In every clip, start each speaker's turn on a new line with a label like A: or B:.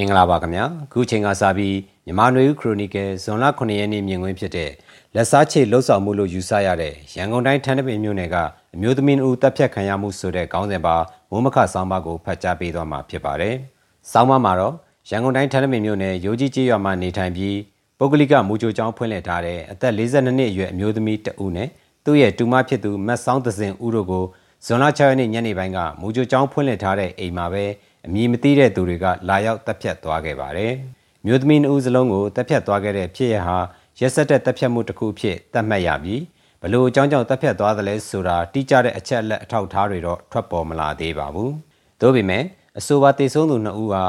A: မင်္ဂလာပါခင်ဗျာခုချိန်ကစပြီးမြန်မာနွေဦးခရိုနီကယ်ဇွန်လ9ရက်နေ့မြင်ကွင်းဖြစ်တဲ့လက်စားချေလှုပ်ဆောင်မှုလို့ယူဆရတဲ့ရန်ကုန်တိုင်းထန်းတပင်မြို့နယ်ကအမျိုးသမီးအူတပ်ဖြတ်ခံရမှုဆိုတဲ့ခေါင်းစဉ်ပါမိုးမခဆောင်းပါကိုဖတ်ကြားပေးသွားမှာဖြစ်ပါတယ်။ဆောင်းပါမှာတော့ရန်ကုန်တိုင်းထန်းတပင်မြို့နယ်ရိုးကြီးကျေးရွာမှာနေထိုင်ပြီးပုဂ္ဂလိကမူကြိုကျောင်းဖွင့်လှစ်ထားတဲ့အသက်42နှစ်အရွယ်အမျိုးသမီးတဦးနဲ့သူ့ရဲ့တူမဖြစ်သူမတ်ဆောင်းသစင်ဦးတို့ကိုဇွန်လ6ရက်နေ့ညနေပိုင်းကမူကြိုကျောင်းဖွင့်လှစ်ထားတဲ့အိမ်မှာပဲ အမည်မသိတဲ့သူတွေကလာရောက်တပ်ဖြတ်သွားခဲ့ပါတယ်။မြို့သမီးနှဦးစလုံးကိုတပ်ဖြတ်သွားခဲ့တဲ့ဖြစ်ရဟာရက်စက်တဲ့တပ်ဖြတ်မှုတစ်ခုဖြစ်သတ်မှတ်ရပြီးဘလို့အကြောင်းကြောင့်တပ်ဖြတ်သွားသလဲဆိုတာတိကျတဲ့အချက်အလက်အထောက်အထားတွေတော့ထွက်ပေါ်မလာသေးပါဘူး။သို့ပေမဲ့အဆိုပါတည်ဆုံးသူနှစ်ဦးဟာ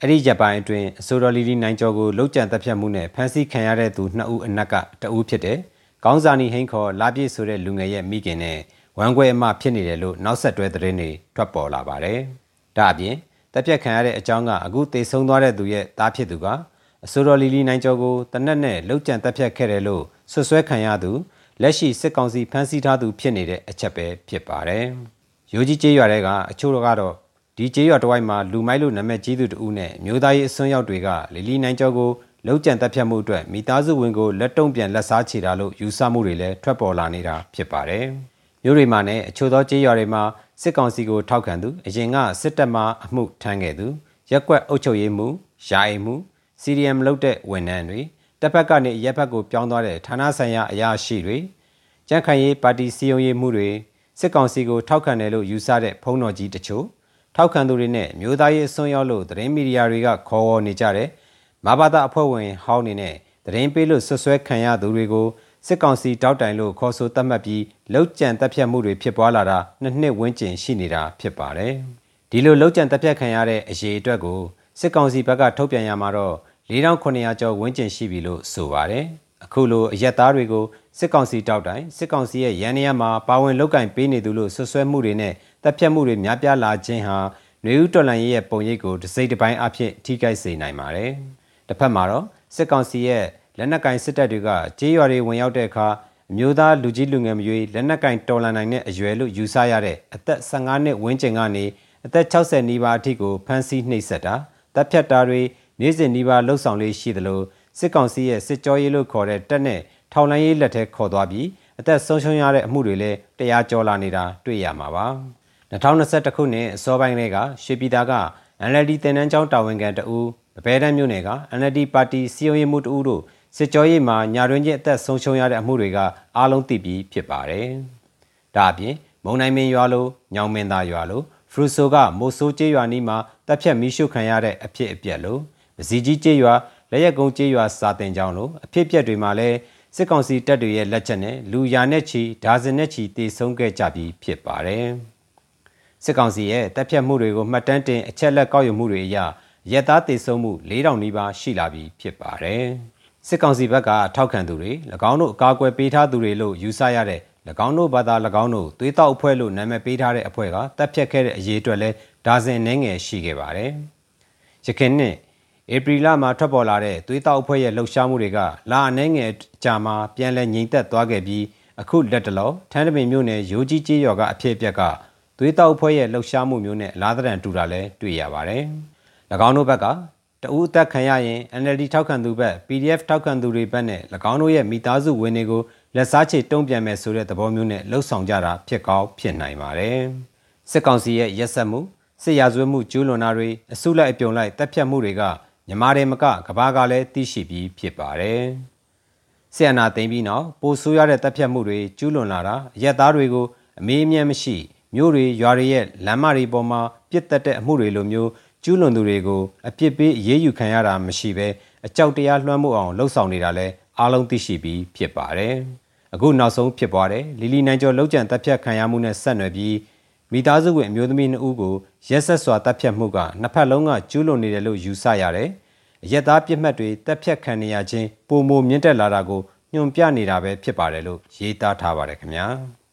A: အဲ့ဒီဂျပန်အတွင်းအဆိုတော်လီလီနိုင်ကျော်ကိုလှုပ်ကြံတပ်ဖြတ်မှုနဲ့ဖမ်းဆီးခံရတဲ့သူနှစ်ဦးအနက်ကတဦးဖြစ်တဲ့ကောင်းစာနီဟိန်ခေါ်လာပြည့်ဆိုတဲ့လူငယ်ရဲ့မိခင်နဲ့ဝမ်းကွဲအမဖြစ်နေတယ်လို့နောက်ဆက်တွဲသတင်းတွေထွက်ပေါ်လာပါတယ်။ဒါအပြင် တပ်ပြတ်ခံရတဲ့အကြောင်းကအခုသေဆုံးသွားတဲ့သူရဲ့သားဖြစ်သူကအဆိုတော်လီလီနိုင်ကျော်ကိုတနက်နဲ့လှုပ်ကြံတပ်ဖြတ်ခဲ့တယ်လို့ဆွဆွဲခံရသူလက်ရှိစစ်ကောင်စီဖမ်းဆီးထားသူဖြစ်နေတဲ့အချက်ပဲဖြစ်ပါတယ်။ရိုးကြီးကျေးရွာတွေကအချို့ကတော့ဒီကျေးရွာတဝိုက်မှာလူမိုက်လို့နာမည်ကြီးသူတဦးနဲ့မျိုးသားရေးအစွန်းရောက်တွေကလီလီနိုင်ကျော်ကိုလှုပ်ကြံတပ်ဖြတ်မှုအတွက်မိသားစုဝင်ကိုလက်တုံ့ပြန်လက်စားချေတာလို့ယူဆမှုတွေလည်းထွက်ပေါ်လာနေတာဖြစ်ပါတယ်။မြို့တွေမှာနဲ့အချို့သောကျေးရွာတွေမှာ စစ်ကောင်စီကိုထောက်ခံသူအရင်ကစစ်တပ်မှအမှုထမ်းခဲ့သူရက်ကွက်အုပ်ချုပ်ရေးမှုယာယီမှု CDM လုပ်တဲ့ဝန်ထမ်းတွေတပ်ဖက်ကနေရက်ဖက်ကိုပြောင်းသွားတဲ့ဌာနဆိုင်ရာအရာရှိတွေကြန့်ခိုင်ရေးပါတီစီယုံရေးမှုတွေစစ်ကောင်စီကိုထောက်ခံတယ်လို့ယူဆတဲ့ဖုံးတော်ကြီးတချို့ထောက်ခံသူတွေနဲ့မျိုးသားရေးအစွန်းရောက်လို့သတင်းမီဒီယာတွေကခေါ်ဝေါ်နေကြတဲ့မဘာသာအဖွဲ့ဝင်ဟောင်းနေနဲ့သတင်းပေးလို့ဆွဆွဲခံရသူတွေကို စစ်ကောင်စီတောက်တိုင်လို့ခေါ်ဆိုသတ်မှတ်ပြီးလောက်ကျန်တပ်ဖြတ်မှုတွေဖြစ်ပွားလာတာနှစ်နှစ်ဝန်းကျင်ရှိနေတာဖြစ်ပါတယ်။ဒီလိုလောက်ကျန်တပ်ဖြတ်ခံရတဲ့အရေးအတွက်ကိုစစ်ကောင်စီဘက်ကထုတ်ပြန်ရမှာတော့4900ကျော်ဝန်းကျင်ရှိပြီလို့ဆိုပါတယ်။အခုလိုအရက်သားတွေကိုစစ်ကောင်စီတောက်တိုင်စစ်ကောင်စီရဲ့ရန်နေရမှာပါဝင်လောက်ကင်ပေးနေသူလို့ဆွဆွဲမှုတွေနဲ့တပ်ဖြတ်မှုတွေများပြားလာခြင်းဟာနွေဦးတော်လန်ရေးရဲ့ပုံရိပ်ကိုတစိမ့်တစ်ပိုင်းအဖြစ်ထိခိုက်စေနိုင်ပါတယ်။တစ်ဖက်မှာတော့စစ်ကောင်စီရဲ့ လက်နက်ကင်စစ်တပ်တွေကကြေးရွာတွေဝင်ရောက်တဲ့အခါအမျိုးသားလူကြီးလူငယ်မရွေးလက်နက်ကင်တော်လန်နိုင်တဲ့အရွယ်လို့ယူဆရတဲ့အသက်15နှစ်ဝန်းကျင်ကနေအသက်60နီးပါးအထိကိုဖမ်းဆီးနှိပ်စက်တာတပ်ဖြတ်တာတွေနေ့စဉ်နီးပါးလှုပ်ဆောင်လေးရှိသလိုစစ်ကောင်စီရဲ့စစ်ကြောရေးလို့ခေါ်တဲ့တပ်နဲ့ထောင်လိုင်းရေးလက်ထဲခေါ်သွားပြီးအသက်ဆုံးရှုံးရတဲ့အမှုတွေလည်းတရားကျော်လာနေတာတွေ့ရမှာပါ2021ခုနှစ်အစောပိုင်းကရွှေပြည်သားက NLD တင်နန်းကျောင်းတာဝန်ခံတဦးပပဲတန်းမြို့နယ်က NLD ပါတီစီယုံရေးမှုတဦးတို့ စစ်ကြောရေးမှာညာတွင်ချင်းအသက်ဆုံးရှုံးရတဲ့အမှုတွေကအားလုံးသိပြီးဖြစ်ပါတယ်။ဒါအပြင်မုံနိုင်မင်းရွာလိုညောင်မင်းသားရွာလိုဖရူဆိုကမိုဆိုးကျေးရွာနီးမှာတပ်ဖြတ်မီးရှို့ခံရတဲ့အဖြစ်အပျက်လိုမစီကြီးကျေးရွာလက်ရက်ကုန်းကျေးရွာစာတင်ကျောင်းလိုအဖြစ်အပျက်တွေမှာလည်းစစ်ကောင်စီတပ်တွေရဲ့လက်ချက်နဲ့လူရာနဲ့ချီဒါဇင်နဲ့ချီတေဆုံးခဲ့ကြပြီးဖြစ်ပါတယ်။စစ်ကောင်စီရဲ့တပ်ဖြတ်မှုတွေကိုမှတ်တမ်းတင်အချက်လက်ကောက်ယူမှုတွေအရရက်သားတေဆုံးမှု4000နီးပါးရှိလာပြီးဖြစ်ပါတယ်။ စစ်ကောင်စီဘက်ကထောက်ခံသူတွေ၎င်းတို့အကာအကွယ်ပေးထားသူတွေလို့ယူဆရတဲ့၎င်းတို့ဘာသာ၎င်းတို့သွေးတောက်အဖွဲ့လို့နာမည်ပေးထားတဲ့အဖွဲ့ကတပ်ဖြတ်ခဲ့တဲ့အရေးအတွက်လဲဒါဇင်နှင်းငယ်ရှိခဲ့ပါတယ်။ရခိုင်နှစ်ဧပြီလမှာထွက်ပေါ်လာတဲ့သွေးတောက်အဖွဲ့ရဲ့လှုပ်ရှားမှုတွေကလာအနှဲငယ်ကြာမှာပြန်လဲငြိမ်သက်သွားခဲ့ပြီးအခုလက်တလောထန်းတပင်မြို့နယ်ရိုးကြီးကျေးရွာကအဖြစ်အပျက်ကသွေးတောက်အဖွဲ့ရဲ့လှုပ်ရှားမှုမျိုးနဲ့အလားတန်တူတာလဲတွေ့ရပါတယ်။၎င်းတို့ဘက်က တဦးအသက်ခံရရင် NLD ထောက်ခံသူဘက် PDF ထောက်ခံသူတွေဘက်နဲ့၎င်းတို့ရဲ့မိသားစုဝင်တွေကိုလက်စားချေတုံ့ပြန်မယ်ဆိုတဲ့သဘောမျိုးနဲ့လှုပ်ဆောင်ကြတာဖြစ်ကောင်းဖြစ်နိုင်ပါတယ်။စစ်ကောင်စီရဲ့ရက်စက်မှုစစ်ရာဇဝတ်မှုကျူးလွန်တာတွေအစုလိုက်အပြုံလိုက်တပ်ဖြတ်မှုတွေကမြန်မာတွေမကကဘာကလည်းသိရှိပြီးဖြစ်ပါတယ်။ဆီယနာသိမ်းပြီးနောက်ပိုဆိုးရတဲ့တပ်ဖြတ်မှုတွေကျူးလွန်လာတာရက်သားတွေကိုအမေးအမြတ်မရှိမြို့တွေရွာတွေရဲ့လမ်းမတွေပေါ်မှာပြစ်တက်တဲ့အမှုတွေလိုမျိုး ကျူးလွန်သူတွေကိုအပြစ်ပေးအရေးယူခံရတာမရှိဘဲအကြောက်တရားလွှမ်းမိုးအောင်လှုံ့ဆော်နေတာလဲအားလုံးသိရှိပြီးဖြစ်ပါတယ်။အခုနောက်ဆုံးဖြစ်ပွားတဲ့လီလီနိုင်ကျော်လှုပ်ကြံတပ်ဖြတ်ခံရမှုနဲ့ဆက်နွယ်ပြီးမိသားစုဝင်အမျိုးသမီးနှစ်ဦးကိုရက်ဆက်စွာတပ်ဖြတ်မှုကနှစ်ဖက်လုံးကကျူးလွန်နေတယ်လို့ယူဆရတယ်။အရက်သားပြစ်မှတ်တွေတပ်ဖြတ်ခံနေရခြင်းပုံမမြင့်တက်လာတာကိုညွန်ပြနေတာပဲဖြစ်ပါတယ်လို့ရေးသားထားပါတယ်ခင်ဗျာ။